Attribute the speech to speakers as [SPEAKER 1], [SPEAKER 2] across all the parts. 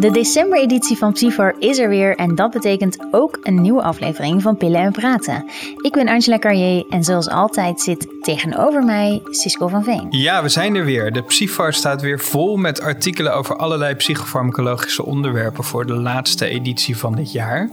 [SPEAKER 1] De decembereditie van Psyfar is er weer en dat betekent ook een nieuwe aflevering van Pillen en Praten. Ik ben Angela Carrier en zoals altijd zit tegenover mij Cisco van Veen.
[SPEAKER 2] Ja, we zijn er weer. De Psyfar staat weer vol met artikelen over allerlei psychofarmacologische onderwerpen voor de laatste editie van dit jaar.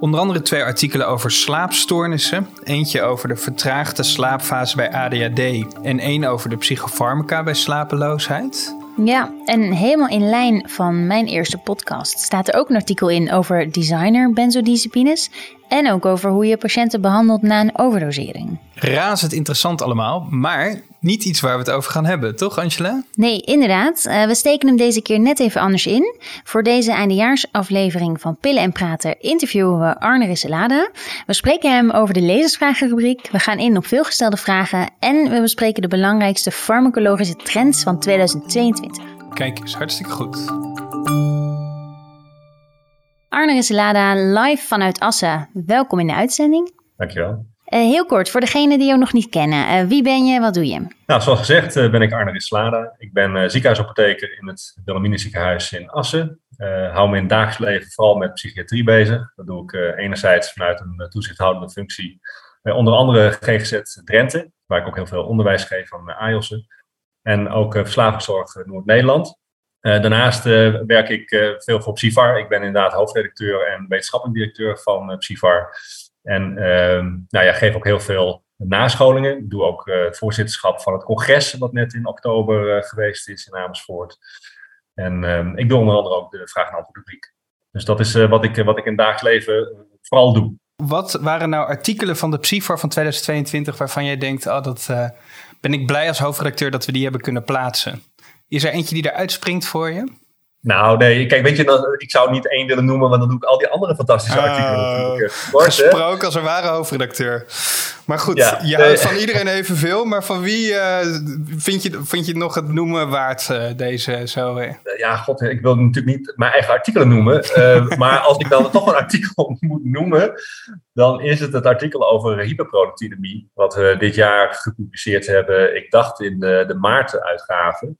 [SPEAKER 2] Onder andere twee artikelen over slaapstoornissen. Eentje over de vertraagde slaapfase bij ADHD en één over de psychofarmaca bij slapeloosheid.
[SPEAKER 1] Ja, en helemaal in lijn van mijn eerste podcast staat er ook een artikel in over designer benzodiazepines en ook over hoe je patiënten behandelt na een overdosering.
[SPEAKER 2] Razend interessant allemaal, maar niet iets waar we het over gaan hebben, toch Angela?
[SPEAKER 1] Nee, inderdaad. Uh, we steken hem deze keer net even anders in. Voor deze eindejaarsaflevering van Pillen en Praten interviewen we Arne Risselade. We spreken hem over de lezersvragenrubriek. We gaan in op veelgestelde vragen en we bespreken de belangrijkste farmacologische trends van 2022.
[SPEAKER 2] Kijk, is hartstikke goed.
[SPEAKER 1] Arne Risselada, live vanuit Assen. Welkom in de uitzending.
[SPEAKER 3] Dankjewel.
[SPEAKER 1] Uh, heel kort, voor degenen die jou nog niet kennen. Uh, wie ben je, wat doe je?
[SPEAKER 3] Nou, zoals gezegd uh, ben ik Arne Risselada. Ik ben ziekenhuisapotheker in het Wilhelmina ziekenhuis in Assen. hou me in het dagelijks leven vooral met psychiatrie bezig. Dat doe ik enerzijds vanuit een toezichthoudende functie. onder andere GGZ Drenthe, waar ik ook heel veel onderwijs geef aan AIOS'en. En ook verslavingszorg Noord-Nederland. Uh, daarnaast uh, werk ik uh, veel voor Psyfar. Ik ben inderdaad hoofdredacteur en wetenschappelijk directeur van Psyfar. En ehm, nou ja, geef ook heel veel nascholingen. Ik doe ook het voorzitterschap van het congres, wat net in oktober geweest is in Amersfoort. En ehm, ik doe onder andere ook de vraag- en antwoord rubriek. Dus dat is wat, ik, wat ik in het dagelijks leven vooral doe.
[SPEAKER 2] Wat waren nou artikelen van de Psyfar van 2022 waarvan jij denkt, oh, dat ben ik blij als hoofdredacteur dat we die hebben kunnen plaatsen? Is er eentje die eruit springt voor je?
[SPEAKER 3] Nou, nee, kijk, weet je, ik zou niet één willen noemen, want dan doe ik al die andere fantastische uh, artikelen natuurlijk.
[SPEAKER 2] gesproken als een ware hoofdredacteur. Maar goed, ja, je houdt van iedereen evenveel, maar van wie uh, vind, je, vind je nog het noemen waard, uh, deze zo?
[SPEAKER 3] Ja, god, ik wil natuurlijk niet mijn eigen artikelen noemen, maar als ik dan toch een artikel moet noemen, dan is het het artikel over hyperproductinemie, wat we dit jaar gepubliceerd hebben, ik dacht in de, de maart-uitgave.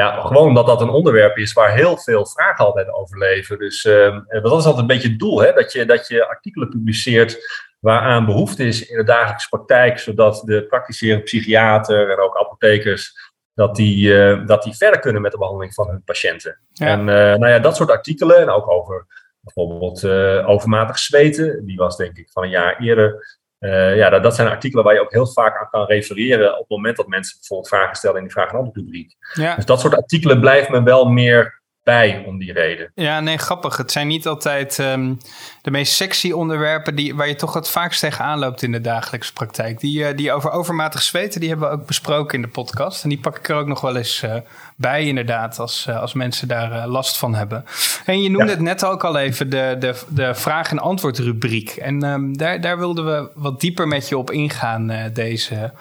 [SPEAKER 3] Ja, gewoon omdat dat een onderwerp is waar heel veel vragen altijd over leven. Dus uh, dat is altijd een beetje het doel, hè? Dat, je, dat je artikelen publiceert waaraan behoefte is in de dagelijkse praktijk, zodat de praktiserende psychiater en ook apothekers, dat die, uh, dat die verder kunnen met de behandeling van hun patiënten. En uh, nou ja, dat soort artikelen, en ook over bijvoorbeeld overmatig zweten, die was denk ik van een jaar eerder uh, ja, dat, dat, zijn artikelen waar je ook heel vaak aan kan refereren op het moment dat mensen bijvoorbeeld vragen stellen in die vraag- en antwoordrubriek. Ja. Dus dat soort artikelen blijft me wel meer bij om die reden.
[SPEAKER 2] Ja, nee, grappig. Het zijn niet altijd um, de meest sexy onderwerpen die, waar je toch het vaakst tegenaan loopt in de dagelijkse praktijk. Die, uh, die over overmatig zweten, die hebben we ook besproken in de podcast. En die pak ik er ook nog wel eens uh, bij, inderdaad, als, uh, als mensen daar last van hebben. En je noemde ja. het net ook al even, de, de, de vraag- en antwoordrubriek. En um, daar, daar wilden we wat dieper met je op ingaan deze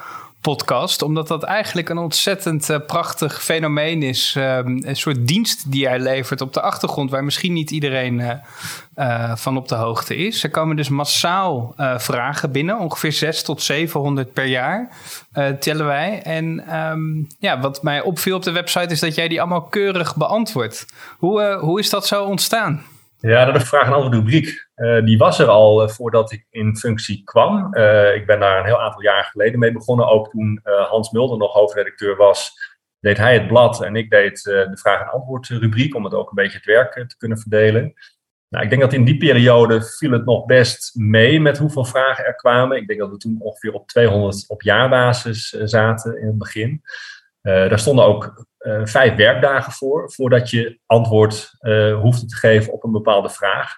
[SPEAKER 2] podcast. Omdat dat eigenlijk een ontzettend uh, prachtig fenomeen is. Um, een soort dienst die hij levert op de achtergrond, waar misschien niet iedereen uh, uh, van op de hoogte is. Er komen dus massaal vragen binnen, ongeveer 6 tot 700 per jaar, tellen wij. En um, ja, wat mij opviel op de website is dat jij die allemaal keurig beantwoordt. Hoe, hoe is dat zo ontstaan?
[SPEAKER 3] Ja, dat is vraag en antwoord rubriek. Uh, die was er al uh, voordat ik in functie kwam. Uh, ik ben daar een heel aantal jaar geleden mee begonnen. Ook toen Hans Mulder nog hoofdredacteur was, deed hij het blad en ik deed de vraag en antwoord rubriek om het ook een beetje het werk te kunnen verdelen. Nou, ik denk dat in die periode viel het nog best mee met hoeveel vragen er kwamen. Ik denk dat we toen ongeveer op 200 op jaarbasis zaten in het begin. daar stonden ook uh, vijf werkdagen voor, voordat je antwoord uh, hoeft te geven op een bepaalde vraag.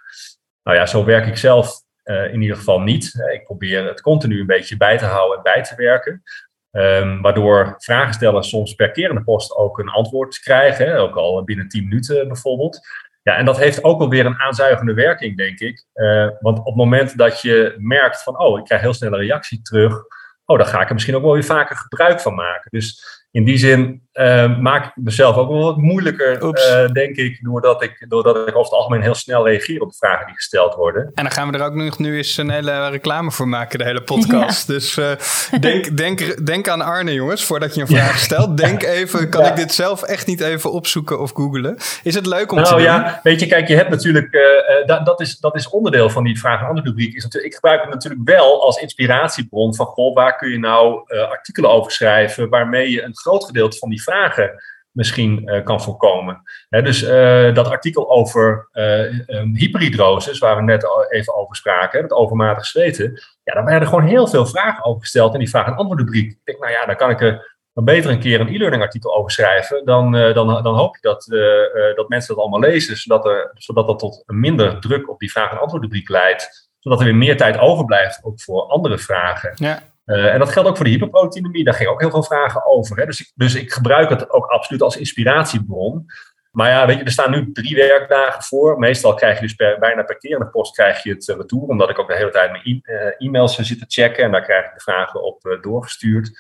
[SPEAKER 3] Nou ja, zo werk ik zelf uh, in ieder geval niet. Ik probeer het continu een beetje bij te houden en bij te werken. Um, waardoor vragenstellers soms per keer de post ook een antwoord krijgen, hè, ook al binnen 10 minuten bijvoorbeeld. Ja, en dat heeft ook wel weer een aanzuigende werking, denk ik. want op het moment dat je merkt van, oh, ik krijg heel snel een reactie terug, oh, dan ga ik er misschien ook wel weer vaker gebruik van maken. Dus in die zin uh, maak ik mezelf ook wel wat moeilijker, uh, denk ik, doordat ik, doordat ik over het algemeen heel snel reageer op de vragen die gesteld worden.
[SPEAKER 2] En dan gaan we er ook nog nu eens een hele reclame voor maken, de hele podcast. Dus uh, denk, denk, denk aan Arne, jongens, voordat je een vraag stelt. Denk even, kan ik dit zelf echt niet even opzoeken of googlen? Is het leuk om
[SPEAKER 3] nou,
[SPEAKER 2] te doen?
[SPEAKER 3] Nou ja, weet je, kijk, je hebt natuurlijk, dat, dat, is, dat is onderdeel van die vraag en antwoord rubriek. Is natuurlijk, ik gebruik het natuurlijk wel als inspiratiebron van, goh, waar kun je nou artikelen over schrijven, waarmee je een groot gedeelte van die vragen misschien uh, kan voorkomen. dus uh, dat artikel over uh, waar we net al even over spraken, het overmatig zweten, ja, daar werden gewoon heel veel vragen over gesteld in die vraag- en antwoordrubriek. Ik denk, nou ja, dan kan ik er dan beter een keer een e-learning artikel over schrijven. Dan, dan, dan hoop ik dat, dat mensen dat allemaal lezen, zodat, er, zodat dat tot minder druk op die vraag- en antwoordrubriek leidt. Zodat er weer meer tijd overblijft, ook voor andere vragen.
[SPEAKER 2] Ja.
[SPEAKER 3] Uh, en dat geldt ook voor de hyperproteinemie. Daar gingen ook heel veel vragen over. Hè. Dus, ik, dus ik gebruik het ook absoluut als inspiratiebron. Maar ja, weet je, er staan nu drie werkdagen voor. Meestal krijg je dus bijna per keer in de post krijg je het retour. Omdat ik ook de hele tijd mijn e- e-mails zit te checken. En daar krijg ik de vragen op doorgestuurd.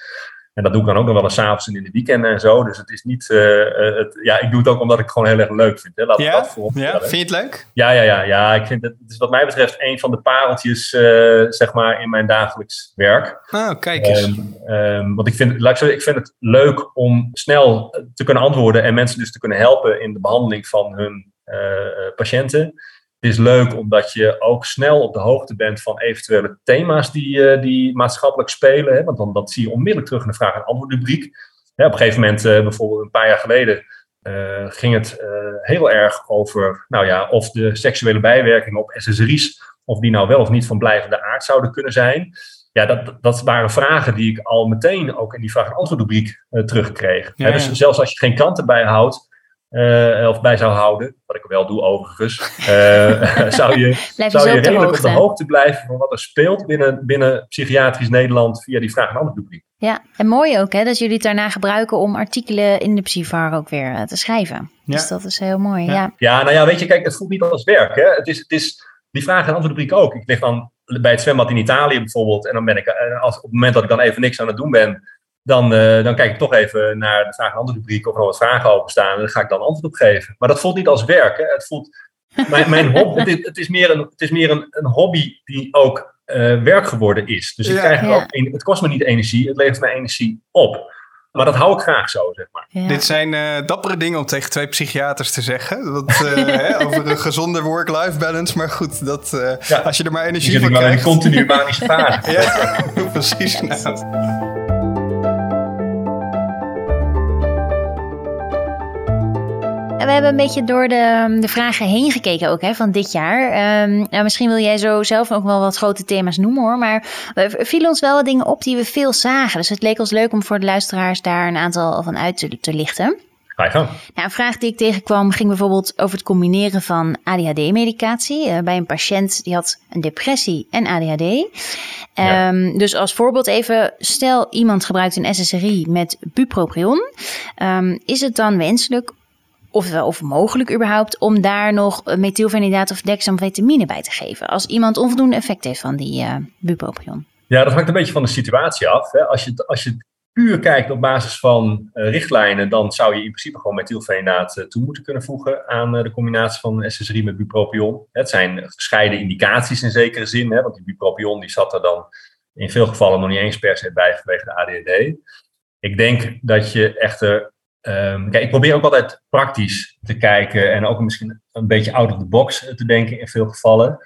[SPEAKER 3] En dat doe ik dan ook nog wel eens avonds en in de weekenden en zo. Dus het is niet. Uh, het, ja, ik doe het ook omdat ik het gewoon heel erg leuk vind. Hè. Laat
[SPEAKER 2] ja?
[SPEAKER 3] dat
[SPEAKER 2] ja, vind je het leuk?
[SPEAKER 3] Ja, ja, ja, ja. Ik vind het, het is wat mij betreft een van de pareltjes, uh, zeg maar, in mijn dagelijks werk.
[SPEAKER 2] Oh, kijk eens.
[SPEAKER 3] Um, um, want ik vind, laat ik, zeggen, ik vind het leuk om snel te kunnen antwoorden en mensen dus te kunnen helpen in de behandeling van hun uh, patiënten. Het is leuk omdat je ook snel op de hoogte bent van eventuele thema's die, uh, die maatschappelijk spelen. Hè? Want dan, dat zie je onmiddellijk terug in de vraag- en antwoordrubriek. Ja, op een gegeven moment, uh, bijvoorbeeld een paar jaar geleden, uh, ging het heel erg over nou ja, of de seksuele bijwerkingen op SSRI's, of die nou wel of niet van blijvende aard zouden kunnen zijn. Ja, dat, dat waren vragen die ik al meteen ook in die vraag- en antwoordrubriek terugkreeg.
[SPEAKER 2] Ja,
[SPEAKER 3] ja, dus zelfs als je geen klanten bijhoudt, uh, of bij zou houden, wat ik wel doe overigens, uh, zou je, zou je redelijk op de hoogte blijven van wat er speelt binnen, binnen psychiatrisch Nederland via die vraag- en antwoordrubriek.
[SPEAKER 1] Ja, en mooi ook hè, dat jullie het daarna gebruiken om artikelen in de Psyvar ook weer uh, te schrijven. Ja. Dus dat is heel mooi, ja.
[SPEAKER 3] ja. Ja, nou ja, weet je, kijk, het voelt niet als werk. Hè. Het, is, het is die vraag- en antwoordrubriek ook. Ik lig dan bij het zwembad in Italië bijvoorbeeld en dan ben ik, als, op het moment dat ik dan even niks aan het doen ben, dan, uh, dan kijk ik toch even naar de vraag- en antwoordrubriek of er nog wat vragen openstaan. En daar ga ik dan antwoord op geven. Maar dat voelt niet als werk. Hè. Het voelt, mijn, mijn hobby, het, is, het is meer, een, het is meer een, een hobby die ook uh, werk geworden is. Dus ik
[SPEAKER 2] Ja.
[SPEAKER 3] krijg er
[SPEAKER 1] Ja.
[SPEAKER 3] ook, een- het kost me niet energie, het levert mij energie op. Maar dat hou ik graag zo, zeg maar.
[SPEAKER 1] Ja.
[SPEAKER 2] Dit zijn eh, dappere dingen om tegen twee psychiaters te zeggen. Dat, eh, hè, over een gezonde work-life balance. Maar goed, dat, eh,
[SPEAKER 3] Ja.
[SPEAKER 2] als je er maar energie
[SPEAKER 3] ik
[SPEAKER 2] van
[SPEAKER 3] wel in
[SPEAKER 2] krijgt.
[SPEAKER 3] continu manische fase.
[SPEAKER 2] Ja, precies. Nou,
[SPEAKER 1] En we hebben een beetje door de, de vragen heen gekeken ook hè, van dit jaar. Ehm, nou, misschien wil jij zo zelf ook wel wat grote thema's noemen hoor. Maar er vielen ons wel wat dingen op die we veel zagen. Dus het leek ons leuk om voor de luisteraars daar een aantal van uit te, te lichten. Nou, een vraag die ik tegenkwam ging bijvoorbeeld over het combineren van ADHD-medicatie. eh, bij een patiënt die had een depressie en ADHD.
[SPEAKER 3] Ja.
[SPEAKER 1] Ehm, Dus als voorbeeld even, stel iemand gebruikt een SSRI met bupropion. Ehm, is het dan wenselijk of, of mogelijk überhaupt om daar nog eh, methylfenidaat of dexamfetamine bij te geven? Als iemand onvoldoende effect heeft van die eh bupropion.
[SPEAKER 3] Ja, dat hangt een beetje van de situatie af. Hè. Als, je, als je puur kijkt op basis van eh, richtlijnen, dan zou je in principe gewoon methylfenidaat toe moeten kunnen voegen aan de combinatie van SSRI met bupropion. Het zijn gescheiden indicaties in zekere zin, hè, want die bupropion die zat er dan in veel gevallen nog niet eens per se bij vanwege de ADHD. Ik denk dat je echter. Ehm, ik probeer ook altijd praktisch te kijken en ook misschien een beetje out of the box te denken in veel gevallen.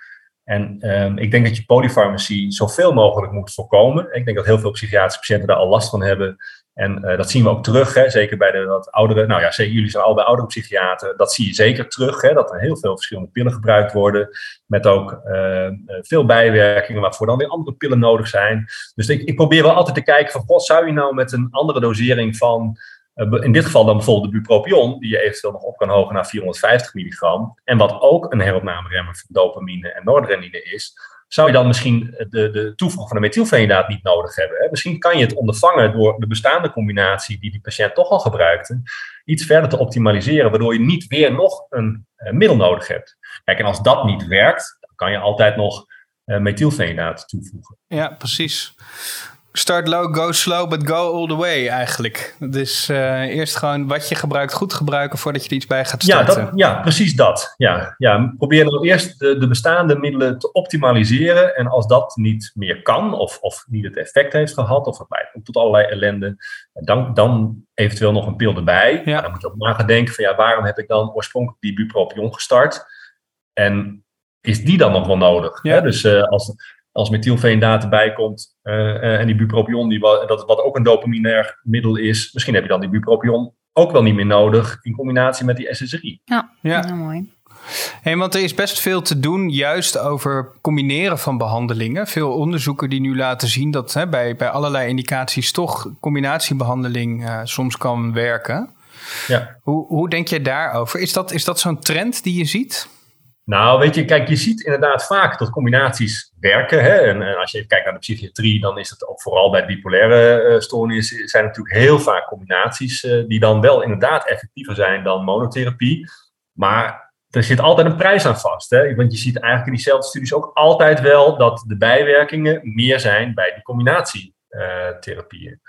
[SPEAKER 3] En ehm, ik denk dat je polyfarmacie zoveel mogelijk moet voorkomen. Ik denk dat heel veel psychiatrische patiënten daar al last van hebben. En eh, dat zien we ook terug, hè, zeker bij de wat oudere. Nou ja, zeker, jullie zijn allebei oudere psychiaten. Dat zie je zeker terug, hè, dat er heel veel verschillende pillen gebruikt worden. Met ook eh, eh, veel bijwerkingen, waarvoor dan weer andere pillen nodig zijn. Dus ik, ik probeer wel altijd te kijken van, god, zou je nou met een andere dosering van in dit geval dan bijvoorbeeld de bupropion, die je eventueel nog op kan hogen naar 450 milligram. En wat ook een heropnameremmer voor dopamine en noradrenaline is. Zou je dan misschien de, de toevoeging van de methylfenidaat niet nodig hebben? Hè? Misschien kan je het ondervangen door de bestaande combinatie die die patiënt toch al gebruikte, iets verder te optimaliseren, waardoor je niet weer nog een eh, middel nodig hebt. Kijk, en als dat niet werkt, dan kan je altijd nog eh methylfenidaat toevoegen.
[SPEAKER 2] ja, precies. Start low, go slow, but go all the way eigenlijk. Dus uh, eerst gewoon wat je gebruikt goed gebruiken voordat je er iets bij gaat starten.
[SPEAKER 3] Ja, dat, ja precies dat. Ja, ja, probeer dan eerst de, de, bestaande middelen te optimaliseren. En als dat niet meer kan of, of niet het effect heeft gehad of het leidt tot allerlei ellende, dan, dan eventueel nog een pil erbij. Ja. Dan moet je ook na gaan denken van ja, waarom heb ik dan oorspronkelijk die bupropion gestart? En is die dan nog wel nodig? Ja. Dus uh, als, als methylfeendaat erbij komt uh, en die bupropion, die, dat, wat ook een dopaminair middel is, misschien heb je dan die bupropion ook wel niet meer nodig in combinatie met die SSRI.
[SPEAKER 1] Ja, ja. Nou, mooi.
[SPEAKER 2] Hey, want er is best veel te doen juist over combineren van behandelingen. Veel onderzoeken die nu laten zien dat hè, bij, bij allerlei indicaties toch combinatiebehandeling uh, soms kan werken. Ja. Hoe, hoe denk je daarover? Is dat, is dat zo'n trend die je ziet?
[SPEAKER 3] Nou, weet je, kijk, je ziet inderdaad vaak dat combinaties werken. Hè? En, als je even kijkt naar de psychiatrie, dan is het ook vooral bij bipolaire uh, stoornissen, zijn natuurlijk heel vaak combinaties uh, die dan wel inderdaad effectiever zijn dan monotherapie. Maar er zit altijd een prijs aan vast. Hè? Want je ziet eigenlijk in diezelfde studies ook altijd wel dat de bijwerkingen meer zijn bij die combinatietherapieën.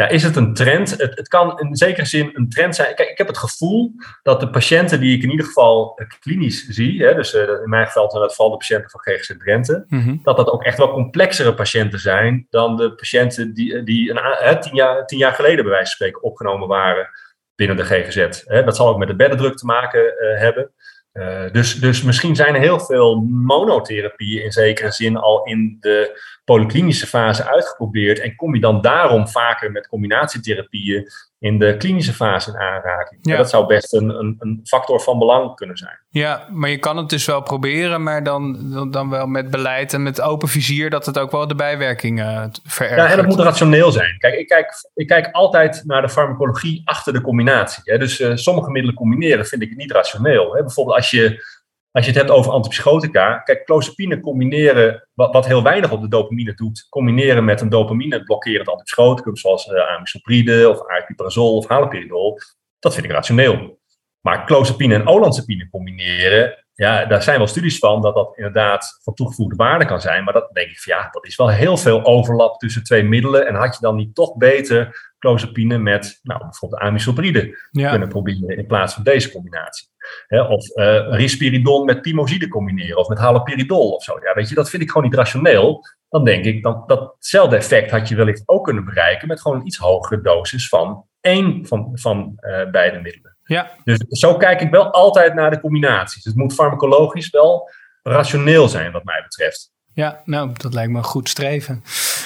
[SPEAKER 3] Ja, is het een trend? Het, het, kan in zekere zin een trend zijn. Kijk, ik heb het gevoel dat de patiënten die ik in ieder geval eh, klinisch zie, hè, dus uh, in mijn geval zijn dat vooral de patiënten van GGZ Drenthe, mm dat dat ook echt wel complexere patiënten zijn dan de patiënten die, die een, hè, tien, jaar, tien jaar geleden bij wijze van spreken opgenomen waren binnen de GGZ. Hè. Dat zal ook met de beddendruk te maken uh, hebben. Uh, dus, dus misschien zijn er heel veel monotherapieën in zekere zin al in de polyklinische fase uitgeprobeerd. En kom je dan daarom vaker met combinatietherapieën in de klinische fase in aanraking? Ja. Dat zou best een, een, een, factor van belang kunnen zijn.
[SPEAKER 2] Ja, maar je kan het dus wel proberen, maar dan, dan wel met beleid en met open vizier dat het ook wel de bijwerkingen uh, verergert.
[SPEAKER 3] Ja, en dat moet rationeel zijn. Kijk, ik kijk, ik kijk altijd naar de farmacologie achter de combinatie. Hè. Dus uh, sommige middelen combineren vind ik niet rationeel. Hè. Bijvoorbeeld als je als je het hebt over antipsychotica, kijk, clozapine combineren, wat, wat, heel weinig op de dopamine doet, combineren met een dopamine blokkerend antipsychoticum, zoals uh, amisopride of aripiprazol of haloperidol, dat vind ik rationeel. Maar clozapine en olanzapine combineren, ja, daar zijn wel studies van dat dat inderdaad van toegevoegde waarde kan zijn. Maar dat denk ik van ja, dat is wel heel veel overlap tussen twee middelen. En had je dan niet toch beter clozapine met nou, bijvoorbeeld amisopride kunnen proberen in plaats van deze combinatie? Of uh, risperidon met pimozide combineren of met haloperidol of zo. Ja, weet je, dat vind ik gewoon niet rationeel. Dan denk ik, dat datzelfde effect had je wellicht ook kunnen bereiken met gewoon een iets hogere dosis van één van, van uh, beide middelen. Ja. Dus zo kijk ik wel altijd naar de combinaties. Het moet farmacologisch wel rationeel zijn, wat mij betreft.
[SPEAKER 2] Ja, nou, dat lijkt me een goed streven.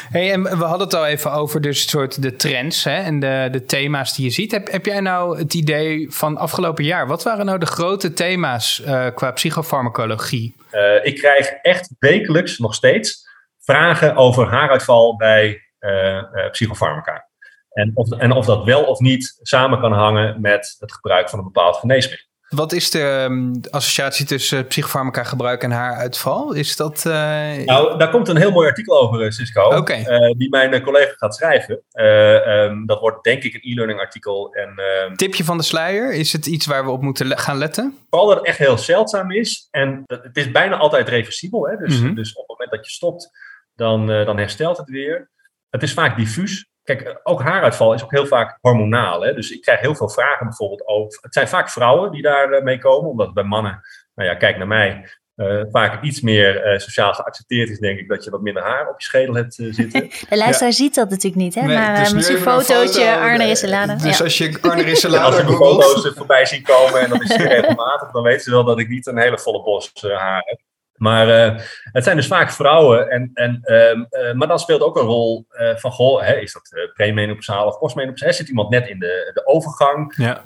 [SPEAKER 2] Hey, en we hadden het al even over dus soort de trends hè, en de, de thema's die je ziet. Heb, heb jij nou het idee van afgelopen jaar? Wat waren nou de grote thema's uh, qua psychofarmacologie?
[SPEAKER 3] Uh, ik krijg echt wekelijks nog steeds vragen over haaruitval bij uh, psychofarmaca. En of, en of dat wel of niet samen kan hangen met het gebruik van een bepaald geneesmiddel.
[SPEAKER 2] Wat is de um, associatie tussen psychofarmaca gebruik en haaruitval? Is dat... Uh...
[SPEAKER 3] Nou, daar komt een heel mooi artikel over, eh, Cisco. Okay. Uh, die mijn collega gaat schrijven. Uh, um, dat wordt denk ik een e-learning artikel. En,
[SPEAKER 2] uh, Tipje van de sluier, is het iets waar we op moeten gaan letten?
[SPEAKER 3] Vooral dat het echt heel zeldzaam is. En het is bijna altijd reversibel. Hè? Dus, mm -hmm. dus op het moment dat je stopt, dan, dan herstelt het weer. Het is vaak diffuus. Kijk, ook haaruitval is ook heel vaak hormonaal. Hè? Dus ik krijg heel veel vragen bijvoorbeeld over. Het zijn vaak vrouwen die daar mee komen, omdat bij mannen, nou ja, kijk naar mij, uh, vaak iets meer uh, sociaal geaccepteerd is, denk ik, dat je wat minder haar op je schedel hebt uh, zitten.
[SPEAKER 1] De luisteraar ja. ziet dat natuurlijk niet, hè? Nee, maar misschien een fotootje foto, Arne Risselade.
[SPEAKER 2] Dus ja. als je Arne Risselade
[SPEAKER 3] Als ik de foto's voorbij zie komen, en dat is regelmatig, dan weten ze wel dat ik niet een hele volle bos haar heb. Maar uh, het zijn dus vaak vrouwen. En, en, uh, uh, maar dan speelt ook een rol van, goh, hè, is dat premenopausaal of postmenopausaal? Zit iemand net in de, de overgang? Ja.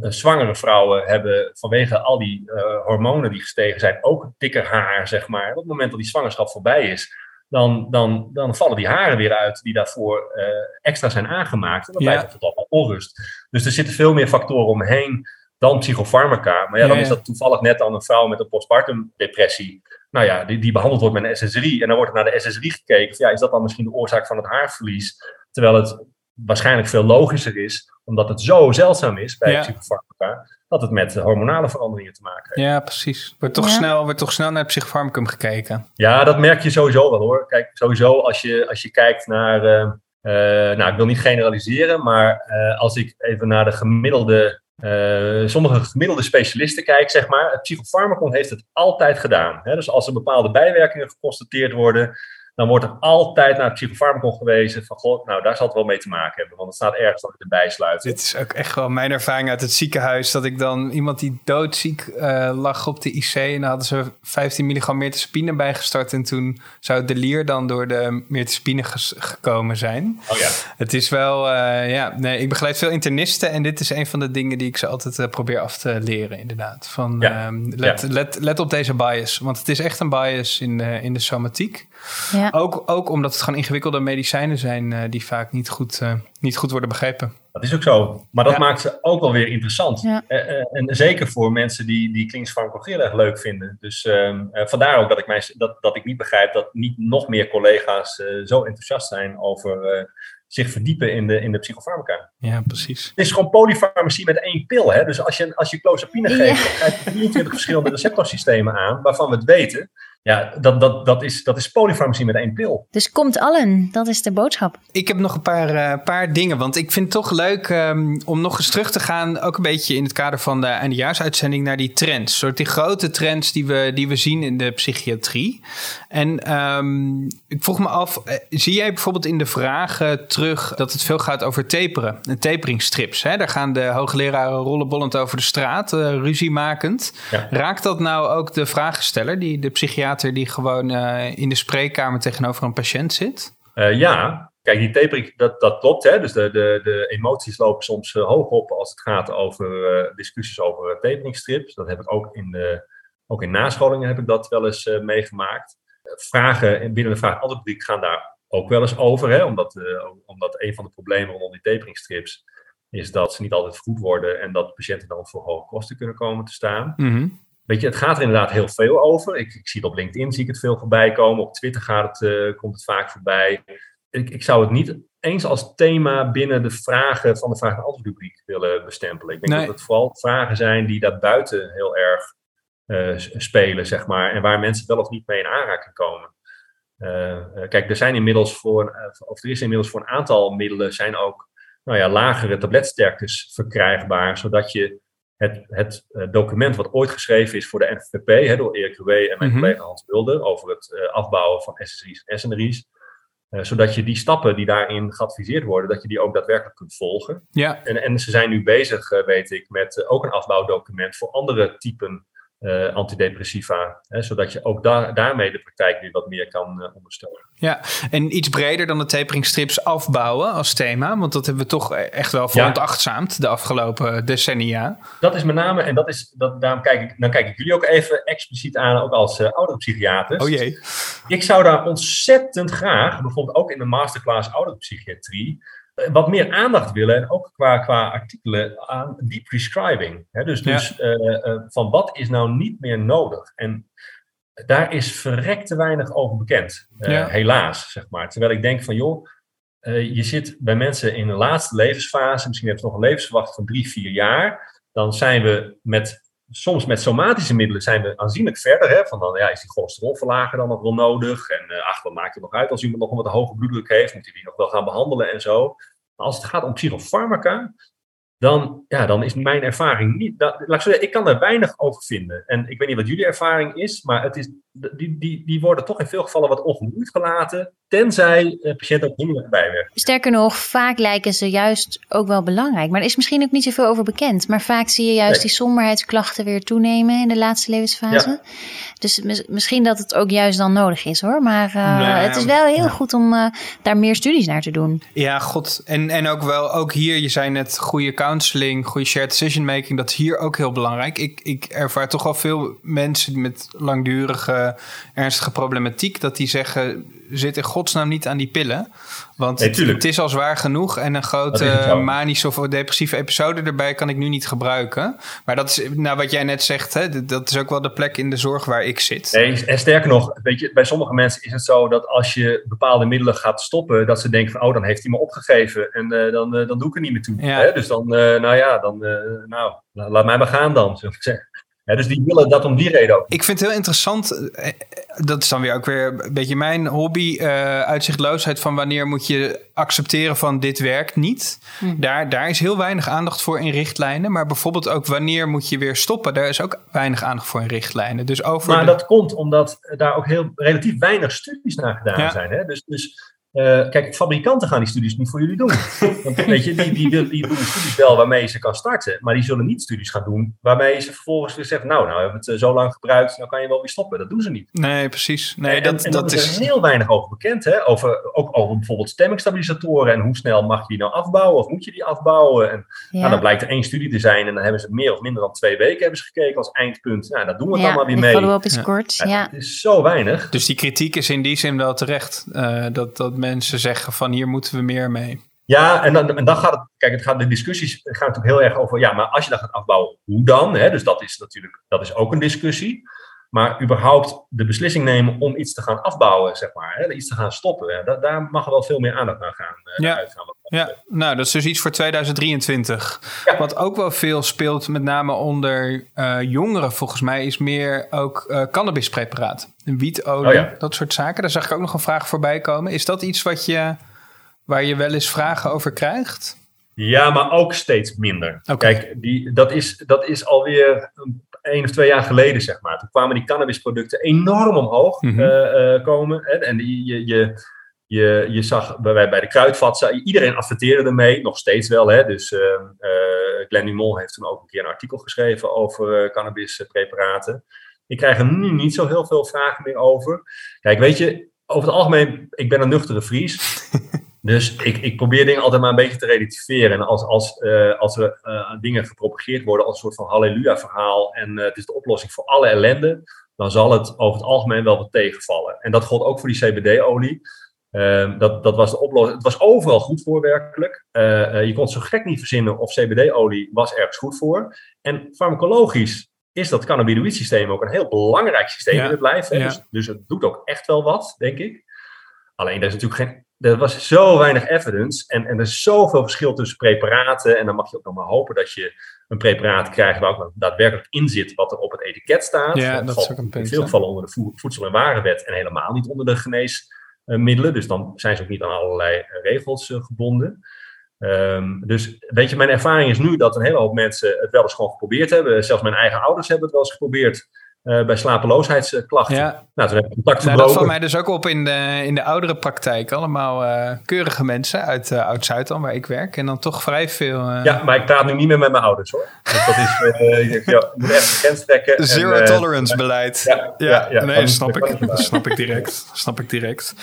[SPEAKER 3] zwangere vrouwen hebben vanwege al die hormonen die gestegen zijn ook dikker haar, zeg maar. Op het moment dat die zwangerschap voorbij is, dan, dan, dan vallen die haren weer uit die daarvoor extra zijn aangemaakt. En dan ja. blijft het allemaal onrust. Dus er zitten veel meer factoren omheen dan psychofarmaca. Maar ja, dan is dat toevallig net dan een vrouw met een postpartum depressie. Nou ja, die, die behandeld wordt met een SSRI. En dan wordt er naar de SSRI gekeken. ja, is dat dan misschien de oorzaak van het haarverlies? Terwijl het waarschijnlijk veel logischer is, omdat het zo zeldzaam is bij ja. psychofarmaca, dat het met hormonale veranderingen te maken heeft.
[SPEAKER 2] Ja, precies. Wordt toch, snel, wordt toch snel naar het psychofarmacum gekeken?
[SPEAKER 3] Ja, dat merk je sowieso wel hoor. Kijk, sowieso als je, als je kijkt naar, uh, uh, nou ik wil niet generaliseren, maar uh, als ik even naar de gemiddelde uh, sommige gemiddelde specialisten kijk, zeg maar, het psychofarmacon heeft het altijd gedaan. Hè? Dus als er bepaalde bijwerkingen geconstateerd worden, dan wordt er altijd naar het psychofarmacon gewezen van, god, nou daar zal het wel mee te maken hebben, want het staat ergens dat ik erbij sluit.
[SPEAKER 2] Dit is ook echt wel mijn ervaring uit het ziekenhuis, dat ik dan iemand die doodziek uh, lag op de IC en dan hadden ze 15 milligram methaspine bijgestart en toen zou de lier dan door de methaspine gekomen zijn.
[SPEAKER 3] Oh ja.
[SPEAKER 2] Het is wel, uh, ja, nee, ik begeleid veel internisten en dit is een van de dingen die ik ze altijd uh, probeer af te leren, inderdaad. Van, ja. um, let, ja. let, let op deze bias, want het is echt een bias in in de somatiek. Ja. Ook, ook omdat het gewoon ingewikkelde medicijnen zijn uh, die vaak niet goed, uh, niet goed worden begrepen.
[SPEAKER 3] Dat is ook zo. Maar dat ja. maakt ze ook wel weer interessant. Ja. Uh, en zeker voor mensen die, die klinisch farmacologie erg leuk vinden. Dus ehm, vandaar ook dat ik, mij, dat, dat ik niet begrijp dat niet nog meer collega's zo enthousiast zijn over zich verdiepen in de, in de psychofarmaca.
[SPEAKER 2] Ja, precies.
[SPEAKER 3] Het is gewoon polyfarmacie met één pil. Hè? Dus als je, als je clozapine geeft, dan krijg je 23 verschillende receptorsystemen aan, waarvan we het weten. Ja, dat, dat, dat, is, dat is polyfarmacie met één pil.
[SPEAKER 1] Dus komt allen, dat is de boodschap.
[SPEAKER 2] Ik heb nog een paar, uh, paar dingen, want ik vind het toch leuk um, om nog eens terug te gaan, ook een beetje in het kader van de eindejaarsuitzending, naar die trends. Soort die grote trends die we, die we zien in de psychiatrie. En um, ik vroeg me af, uh, zie jij bijvoorbeeld in de vragen terug dat het veel gaat over taperen, en taperingstrips? Hè? Daar gaan de hoogleraren rollenbollend over de straat, uh, ruziemakend. Ja. Raakt dat nou ook de vragensteller, die de psychiater die gewoon uh, in de spreekkamer tegenover een patiënt zit?
[SPEAKER 3] Uh, ja, kijk, die tapering, dat, dat klopt. Hè? Dus de, de, de emoties lopen soms uh, hoog op als het gaat over discussies over taperingstrips. Dat heb ik ook in, de, ook in nascholingen heb ik dat wel eens meegemaakt. Vragen binnen de vraag-antwoordrubriek gaan daar ook wel eens over. Hè? Omdat, omdat een van de problemen rondom die taperingstrips is dat ze niet altijd goed worden en dat patiënten dan voor hoge kosten kunnen komen te staan.
[SPEAKER 2] Mm -hmm.
[SPEAKER 3] Weet je, het gaat er inderdaad heel veel over. Ik, ik, zie het op LinkedIn, zie ik het veel voorbij komen. Op Twitter gaat het, uh, komt het vaak voorbij. Ik, ik, zou het niet eens als thema binnen de vragen van de vraag- en antwoordrubriek willen bestempelen. Ik denk nee. dat het vooral vragen zijn die daarbuiten heel erg uh, spelen, zeg maar. En waar mensen wel of niet mee in aanraking komen. Uh, kijk, er zijn inmiddels voor, of er is inmiddels voor een aantal middelen zijn ook nou ja, lagere tabletsterktes verkrijgbaar, zodat je het, het uh, document wat ooit geschreven is voor de NFVP, hè, door Erik Rouwé en mijn mm -hmm. collega Hans Mulder, over het uh, afbouwen van SSRI's en SNRI's. Uh, zodat je die stappen die daarin geadviseerd worden, dat je die ook daadwerkelijk kunt volgen.
[SPEAKER 2] Ja.
[SPEAKER 3] En, en ze zijn nu bezig, weet ik, met ook een afbouwdocument voor andere typen uh, antidepressiva. Hè, zodat je ook daar, daarmee de praktijk weer wat meer kan uh, ondersteunen.
[SPEAKER 2] Ja, en iets breder dan de taperingstrips afbouwen als thema. Want dat hebben we toch echt wel veronachtzaamd ja. de afgelopen decennia.
[SPEAKER 3] Dat is met name, en dat is, dat, daarom kijk ik, dan kijk ik jullie ook even expliciet aan, ook als uh, oudere psychiaters.
[SPEAKER 2] Oh jee.
[SPEAKER 3] Ik zou daar ontzettend graag, bijvoorbeeld ook in de masterclass oudere psychiatrie, wat meer aandacht willen, en ook qua, qua artikelen, aan deep prescribing. He, dus dus ja. uh, uh, van wat is nou niet meer nodig? En daar is verrekt te weinig over bekend, uh, ja. helaas, zeg maar. Terwijl ik denk van, joh, je zit bij mensen in de laatste levensfase, misschien heb je nog een levensverwachting van drie, vier jaar, dan zijn we met soms met somatische middelen zijn we aanzienlijk verder. Hè, van dan ja, is die cholesterolverlager dan nog wel nodig? En uh, ach, wat maakt het nog uit als iemand nog een wat hoge bloeddruk heeft? Moet hij die nog wel gaan behandelen en zo? Maar als het gaat om psychofarmaca, dan, ja, dan is mijn ervaring niet. Dat, laat ik, zeggen, ik kan daar weinig over vinden. En ik weet niet wat jullie ervaring is, maar het is, die, die, die worden toch in veel gevallen wat ongemoeid gelaten, tenzij de patiënt ook hinderlijk bijwerkt.
[SPEAKER 1] Sterker nog, vaak lijken ze juist ook wel belangrijk. Maar er is misschien ook niet zoveel over bekend. Maar vaak zie je juist nee. die somberheidsklachten weer toenemen in de laatste levensfase. Ja. Dus mis, misschien dat het ook juist dan nodig is hoor. Maar uh, nee, het is wel heel ja. goed om uh, daar meer studies naar te doen.
[SPEAKER 2] Ja, god. En, en ook wel, ook hier, je zei net goede counseling, goede shared decision making. Dat is hier ook heel belangrijk. Ik, ik ervaar toch al veel mensen met langdurige ernstige problematiek, dat die zeggen, zit in godsnaam niet aan die pillen. Want
[SPEAKER 3] Nee,
[SPEAKER 2] het, is al zwaar genoeg en een grote manische of depressieve episode erbij kan ik nu niet gebruiken. Maar dat is, nou wat jij net zegt, hè, dat- is ook wel de plek in de zorg waar ik zit.
[SPEAKER 3] Nee, en sterker nog, weet je, bij sommige mensen is het zo dat als je bepaalde middelen gaat stoppen, dat ze denken van, oh, dan heeft hij me opgegeven en eh, dan, eh, dan doe ik er niet meer toe.
[SPEAKER 2] Ja.
[SPEAKER 3] Hè? Dus dan, eh, nou ja, dan, eh, nou, la- laat mij maar gaan dan, zullen we zeggen. Hè, dus die willen dat om die reden ook.
[SPEAKER 2] Ik vind het heel interessant. eh, eh, Dat is dan weer ook weer een beetje mijn hobby. eh, uitzichtloosheid van wanneer moet je accepteren van dit werkt niet. Daar, daar is heel weinig aandacht voor in richtlijnen. Maar bijvoorbeeld ook wanneer moet je weer stoppen. Daar is ook weinig aandacht voor in richtlijnen. Dus over
[SPEAKER 3] Maar
[SPEAKER 2] de-
[SPEAKER 3] dat komt omdat daar ook heel relatief weinig studies naar gedaan
[SPEAKER 2] Ja.
[SPEAKER 3] zijn. Hè? Dus, dus eh, kijk, fabrikanten gaan die studies niet voor jullie doen. Want weet je, die, die, wil- die doen studies wel waarmee je ze kan starten, maar die zullen niet studies gaan doen waarmee ze vervolgens weer zeggen, nou, nou hebben we het eh, zo lang gebruikt, nou kan je wel weer stoppen. Dat doen ze niet.
[SPEAKER 2] Nee, precies. Nee,
[SPEAKER 3] en,
[SPEAKER 2] dat,
[SPEAKER 3] en
[SPEAKER 2] dat
[SPEAKER 3] er
[SPEAKER 2] is.
[SPEAKER 3] heel weinig over bekend. Hè? Over, ook over bijvoorbeeld stemmingstabilisatoren en hoe snel mag je die nou afbouwen of moet je die afbouwen. En
[SPEAKER 1] Ja.
[SPEAKER 3] nou, dan blijkt er één studie te zijn en dan hebben ze meer of minder dan twee weken hebben ze gekeken als eindpunt. Nou, dat doen we het
[SPEAKER 1] ja,
[SPEAKER 3] allemaal weer
[SPEAKER 1] de
[SPEAKER 3] mee.
[SPEAKER 1] follow-up is
[SPEAKER 2] Ja.
[SPEAKER 1] kort.
[SPEAKER 3] Ja,
[SPEAKER 1] Ja.
[SPEAKER 3] Het is zo weinig.
[SPEAKER 2] Dus die kritiek is in die zin wel terecht. Eh, dat, dat mensen zeggen van hier moeten we meer mee.
[SPEAKER 3] Ja, en dan, en dan gaat het, kijk, het gaat, de discussies gaan natuurlijk heel erg over, ja, maar als je dat gaat afbouwen, hoe dan? Dus dat is natuurlijk, dat is ook een discussie. Maar überhaupt de beslissing nemen om iets te gaan afbouwen, zeg maar, hè? iets te gaan stoppen, hè? Da- daar mag wel veel meer aandacht naar gaan, eh,
[SPEAKER 2] Ja.
[SPEAKER 3] uitgaan.
[SPEAKER 2] Ja, nou, dat is dus iets voor 2023.
[SPEAKER 3] Ja.
[SPEAKER 2] Wat ook wel veel speelt, met name onder eh, jongeren, volgens mij, is meer ook eh cannabispreparaten. Wietolie,
[SPEAKER 3] Oh ja.
[SPEAKER 2] dat soort zaken. Daar zag ik ook nog een vraag voorbij komen. Is dat iets wat je, waar je wel eens vragen over krijgt?
[SPEAKER 3] Ja, maar ook steeds minder. Kijk, die, dat, is, dat is alweer een, één of twee jaar geleden, zeg maar. Toen kwamen die cannabisproducten enorm omhoog
[SPEAKER 2] Mhm.
[SPEAKER 3] eh, eh, komen. En die, je, je, je, je zag bij, bij de kruidvat, za- iedereen adverteerde ermee, nog steeds wel. Hè? Dus eh eh, Glenn Dumont heeft toen ook een keer een artikel geschreven over eh, cannabispreparaten. Ik krijg er nu niet zo heel veel vragen meer over. Kijk, weet je, over het algemeen, ik ben een nuchtere Fries. Dus ik, ik probeer dingen altijd maar een beetje te relativeren. En als, als, eh, als er eh, dingen gepropageerd worden als een soort van halleluja-verhaal en eh, het is de oplossing voor alle ellende, dan zal het over het algemeen wel wat tegenvallen. En dat gold ook voor die CBD-olie. Ehm, dat, dat was de oplossing. Het was overal goed voor werkelijk. Je kon het zo gek niet verzinnen of CBD-olie was ergens goed voor. En farmacologisch is dat cannabinoïdsysteem ook een heel belangrijk systeem
[SPEAKER 2] Ja,
[SPEAKER 3] in het lijf.
[SPEAKER 2] Ja.
[SPEAKER 3] Dus, dus het doet ook echt wel wat, denk ik. Alleen, er is natuurlijk geen. Er was zo weinig evidence en, en er is zoveel verschil tussen preparaten. En dan mag je ook nog maar hopen dat je een preparaat krijgt waar ook daadwerkelijk in zit wat er op het etiket staat.
[SPEAKER 2] Ja, dat
[SPEAKER 3] valt
[SPEAKER 2] is ook een punt,
[SPEAKER 3] In veel gevallen onder de voe- voedsel- en warenwet en helemaal niet onder de geneesmiddelen. Dus dan zijn ze ook niet aan allerlei eh, regels eh, gebonden. Ehm, dus weet je, mijn ervaring is nu dat een hele hoop mensen het wel eens gewoon geprobeerd hebben. Zelfs mijn eigen ouders hebben het wel eens geprobeerd eh, bij slapeloosheidsklachten.
[SPEAKER 2] Ja,
[SPEAKER 3] Nou, toen heb ik contact
[SPEAKER 2] nou, dat valt mij dus ook op in de, in de oudere praktijk. Allemaal eh, keurige mensen uit eh, Oud-Zuid, waar ik werk. En dan toch vrij veel...
[SPEAKER 3] Ja, maar ik praat nu niet meer met mijn ouders hoor. Dus dat is, ik denk, ja, moet echt de grens trekken. en,
[SPEAKER 2] Zero tolerance beleid.
[SPEAKER 3] ja, ja, ja.
[SPEAKER 2] nee,
[SPEAKER 3] Dat-
[SPEAKER 2] snap ik. Dat snap ik direct. Snap ik direct.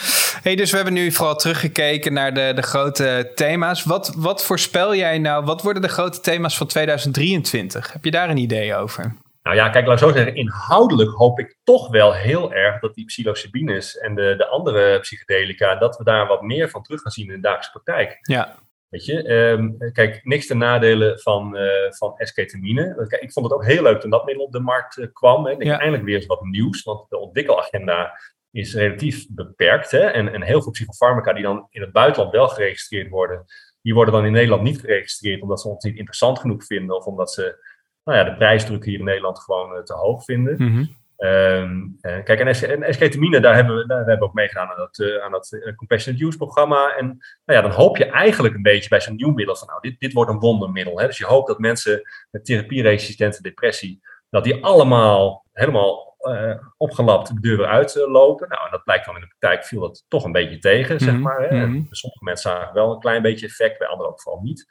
[SPEAKER 2] Hey, dus we hebben nu vooral teruggekeken naar de, de grote thema's. Wat, wat voorspel jij nou? Wat worden de grote thema's van 2023? Heb je daar een idee over?
[SPEAKER 3] Nou ja, kijk, laat ik zo zeggen. Inhoudelijk hoop ik toch wel heel erg dat die psilocybines en de, de andere psychedelica, dat we daar wat meer van terug gaan zien in de dagelijkse praktijk.
[SPEAKER 2] Ja,
[SPEAKER 3] Weet je, ehm, kijk, niks ten nadelen van, eh van esketamine. Kijk, ik vond het ook heel leuk toen dat middel op de markt eh, kwam. Hè. Ik denk,
[SPEAKER 2] Ja.
[SPEAKER 3] eindelijk weer eens wat nieuws, want de ontwikkelagenda is relatief beperkt. Hè. En, en heel veel psychofarmaca die dan in het buitenland wel geregistreerd worden, die worden dan in Nederland niet geregistreerd omdat ze ons niet interessant genoeg vinden of omdat ze nou ja, de prijsdruk hier in Nederland gewoon eh, te hoog vinden. Eh, kijk, en, es- en esketamine, daar hebben we, daar hebben we ook meegedaan aan dat, eh, aan dat Compassionate Use programma. En nou ja, dan hoop je eigenlijk een beetje bij zo'n nieuw middel van, nou, dit, dit wordt een wondermiddel. Hè? Dus je hoopt dat mensen met therapieresistente depressie, dat die allemaal helemaal opgelapt de deur uitlopen. nou, en dat blijkt dan in de praktijk viel dat toch een beetje tegen, zeg
[SPEAKER 2] Mhm,
[SPEAKER 3] maar. Hè?
[SPEAKER 2] Mhm.
[SPEAKER 3] Sommige mensen zagen wel een klein beetje effect, bij anderen ook vooral niet.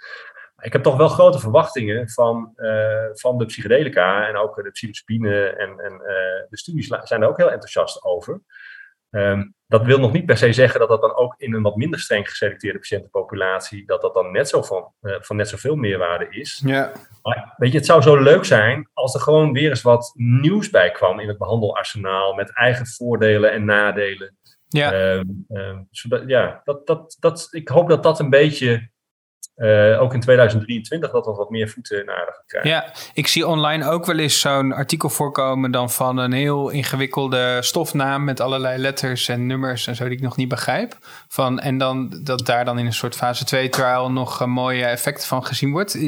[SPEAKER 3] Ik heb toch wel grote verwachtingen van, eh, van de psychedelica en ook de psilocybine en, en eh, de studies zijn er ook heel enthousiast over. Ehm, dat wil nog niet per se zeggen dat dat dan ook in een wat minder streng geselecteerde patiëntenpopulatie, dat dat dan net zo van, uh, van net zoveel meerwaarde is.
[SPEAKER 2] Ja.
[SPEAKER 3] Maar weet je, het zou zo leuk zijn als er gewoon weer eens wat nieuws bij kwam in het behandelarsenaal met eigen voordelen en nadelen.
[SPEAKER 2] Ja.
[SPEAKER 3] Ehm, ehm, zodat, ja, dat, dat, dat, ik hoop dat dat een beetje uh, ook in 2023 dat we wat meer voeten in aarde krijgen.
[SPEAKER 2] Ja, ik zie online ook wel eens zo'n artikel voorkomen dan van een heel ingewikkelde stofnaam met allerlei letters en nummers en zo die ik nog niet begrijp. Van, en dan dat daar dan in een soort fase 2 trial nog een mooie effecten van gezien wordt.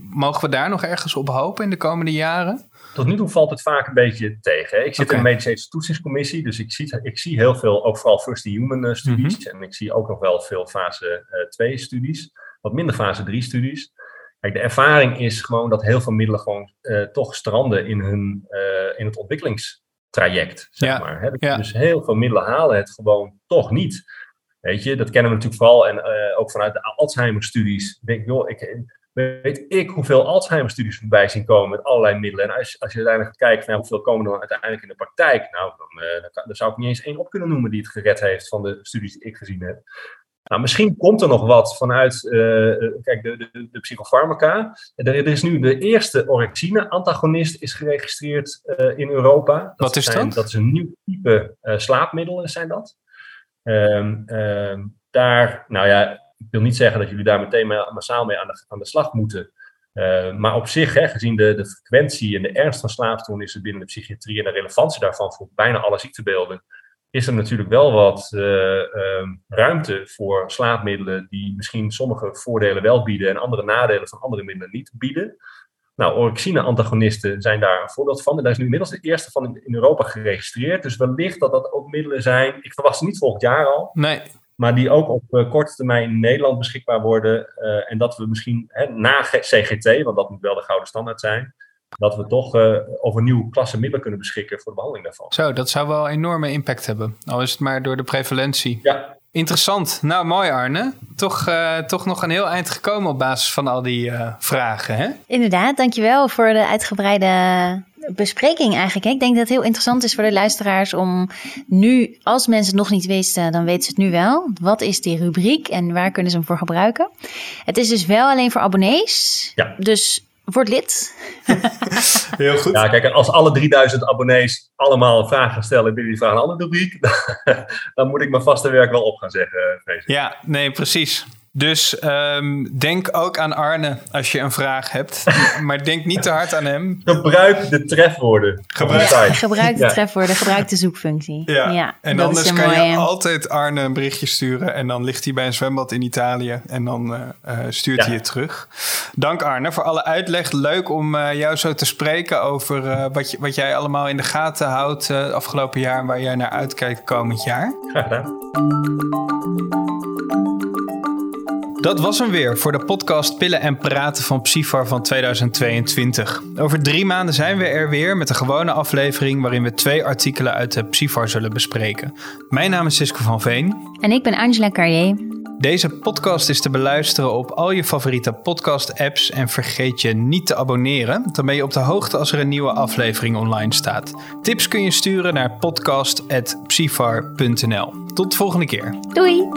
[SPEAKER 2] mogen we daar nog ergens op hopen in de komende jaren?
[SPEAKER 3] Tot nu toe valt het vaak een beetje tegen. Hè? Ik zit okay. in een medische toetsingscommissie, dus ik zie, ik zie heel veel, ook vooral first-in-human uh, studies. Mm -hmm. En ik zie ook nog wel veel fase 2 uh, studies wat minder fase 3 studies. Kijk, de ervaring is gewoon dat heel veel middelen gewoon uh, toch stranden in, hun, uh, in het ontwikkelingstraject. Zeg
[SPEAKER 2] ja.
[SPEAKER 3] maar. Hè?
[SPEAKER 2] Ja.
[SPEAKER 3] Dus heel veel middelen halen het gewoon toch niet. Weet je, dat kennen we natuurlijk vooral en uh, ook vanuit de Alzheimer-studies. Denk ik, joh, ik, weet ik hoeveel Alzheimer-studies voorbij zien komen met allerlei middelen. En als, als je uiteindelijk kijkt van ja, hoeveel komen er dan uiteindelijk in de praktijk, nou, dan, dan, dan zou ik niet eens één op kunnen noemen die het gered heeft van de studies die ik gezien heb. Nou, misschien komt er nog wat vanuit uh, kijk, de, de, de psychofarmaca. Er, er, is nu de eerste orexine-antagonist is geregistreerd uh, in Europa. Dat
[SPEAKER 2] wat is
[SPEAKER 3] zijn,
[SPEAKER 2] dat?
[SPEAKER 3] Dat is een nieuw type uh, slaapmiddelen, zijn dat. Um, um, daar, nou ja, ik wil niet zeggen dat jullie daar meteen massaal mee aan de, aan de slag moeten. maar op zich, hè, gezien de, de frequentie en de ernst van slaapstoornissen binnen de psychiatrie en de relevantie daarvan voor bijna alle ziektebeelden, is er natuurlijk wel wat uh, uh, ruimte voor slaapmiddelen die misschien sommige voordelen wel bieden en andere nadelen van andere middelen niet bieden. Nou, orexine-antagonisten zijn daar een voorbeeld van. En daar is nu inmiddels de eerste van in, Europa geregistreerd. Dus wellicht dat dat ook middelen zijn, ik verwacht ze niet volgend jaar al,
[SPEAKER 2] nee.
[SPEAKER 3] maar die ook op uh, korte termijn in Nederland beschikbaar worden. en dat we misschien hè, na CGT, want dat moet wel de gouden standaard zijn, dat we toch uh, over een nieuwe klasse middelen kunnen beschikken voor de behandeling daarvan.
[SPEAKER 2] Zo, dat zou wel enorme impact hebben. Al is het maar door de prevalentie.
[SPEAKER 3] Ja.
[SPEAKER 2] Interessant. Nou, mooi Arne. Toch, uh, toch nog een heel eind gekomen op basis van al die uh, vragen, hè?
[SPEAKER 1] Inderdaad, dankjewel voor de uitgebreide bespreking eigenlijk. Ik denk dat het heel interessant is voor de luisteraars om nu, als mensen het nog niet wisten, dan weten ze het nu wel. Wat is die rubriek en waar kunnen ze hem voor gebruiken? Het is dus wel alleen voor abonnees.
[SPEAKER 3] Ja.
[SPEAKER 1] Dus Word lid.
[SPEAKER 2] Heel goed.
[SPEAKER 3] Ja, kijk, als alle 3000 abonnees allemaal vragen gaan stellen binnen die vragen aan de rubriek, dan moet ik mijn vaste werk wel op gaan zeggen.
[SPEAKER 2] Ja, nee, precies. Dus um, denk ook aan Arne als je een vraag hebt. maar denk niet te hard aan hem.
[SPEAKER 3] Gebruik de trefwoorden.
[SPEAKER 2] Gebruik,
[SPEAKER 1] gebruik de ja. trefwoorden, gebruik de zoekfunctie.
[SPEAKER 2] Ja,
[SPEAKER 1] ja
[SPEAKER 2] en anders kan mooie... je altijd Arne een berichtje sturen. En dan ligt hij bij een zwembad in Italië. En dan uh, uh, stuurt ja. hij je terug. Dank Arne voor alle uitleg. Leuk om uh, jou zo te spreken over wat, je, wat jij allemaal in de gaten houdt afgelopen jaar. En waar jij naar uitkijkt komend jaar.
[SPEAKER 3] Graag gedaan.
[SPEAKER 2] Dat was hem weer voor de podcast Pillen en Praten van Psyfar van 2022. Over drie maanden zijn we er weer met een gewone aflevering waarin we twee artikelen uit de Psyfar zullen bespreken. Mijn naam is Sisko van Veen.
[SPEAKER 1] En ik ben Angela Carrier.
[SPEAKER 2] Deze podcast is te beluisteren op al je favoriete podcast-apps en vergeet je niet te abonneren. Dan ben je op de hoogte als er een nieuwe aflevering online staat. Tips kun je sturen naar podcast.psyfar.nl. Tot de volgende keer.
[SPEAKER 1] Doei!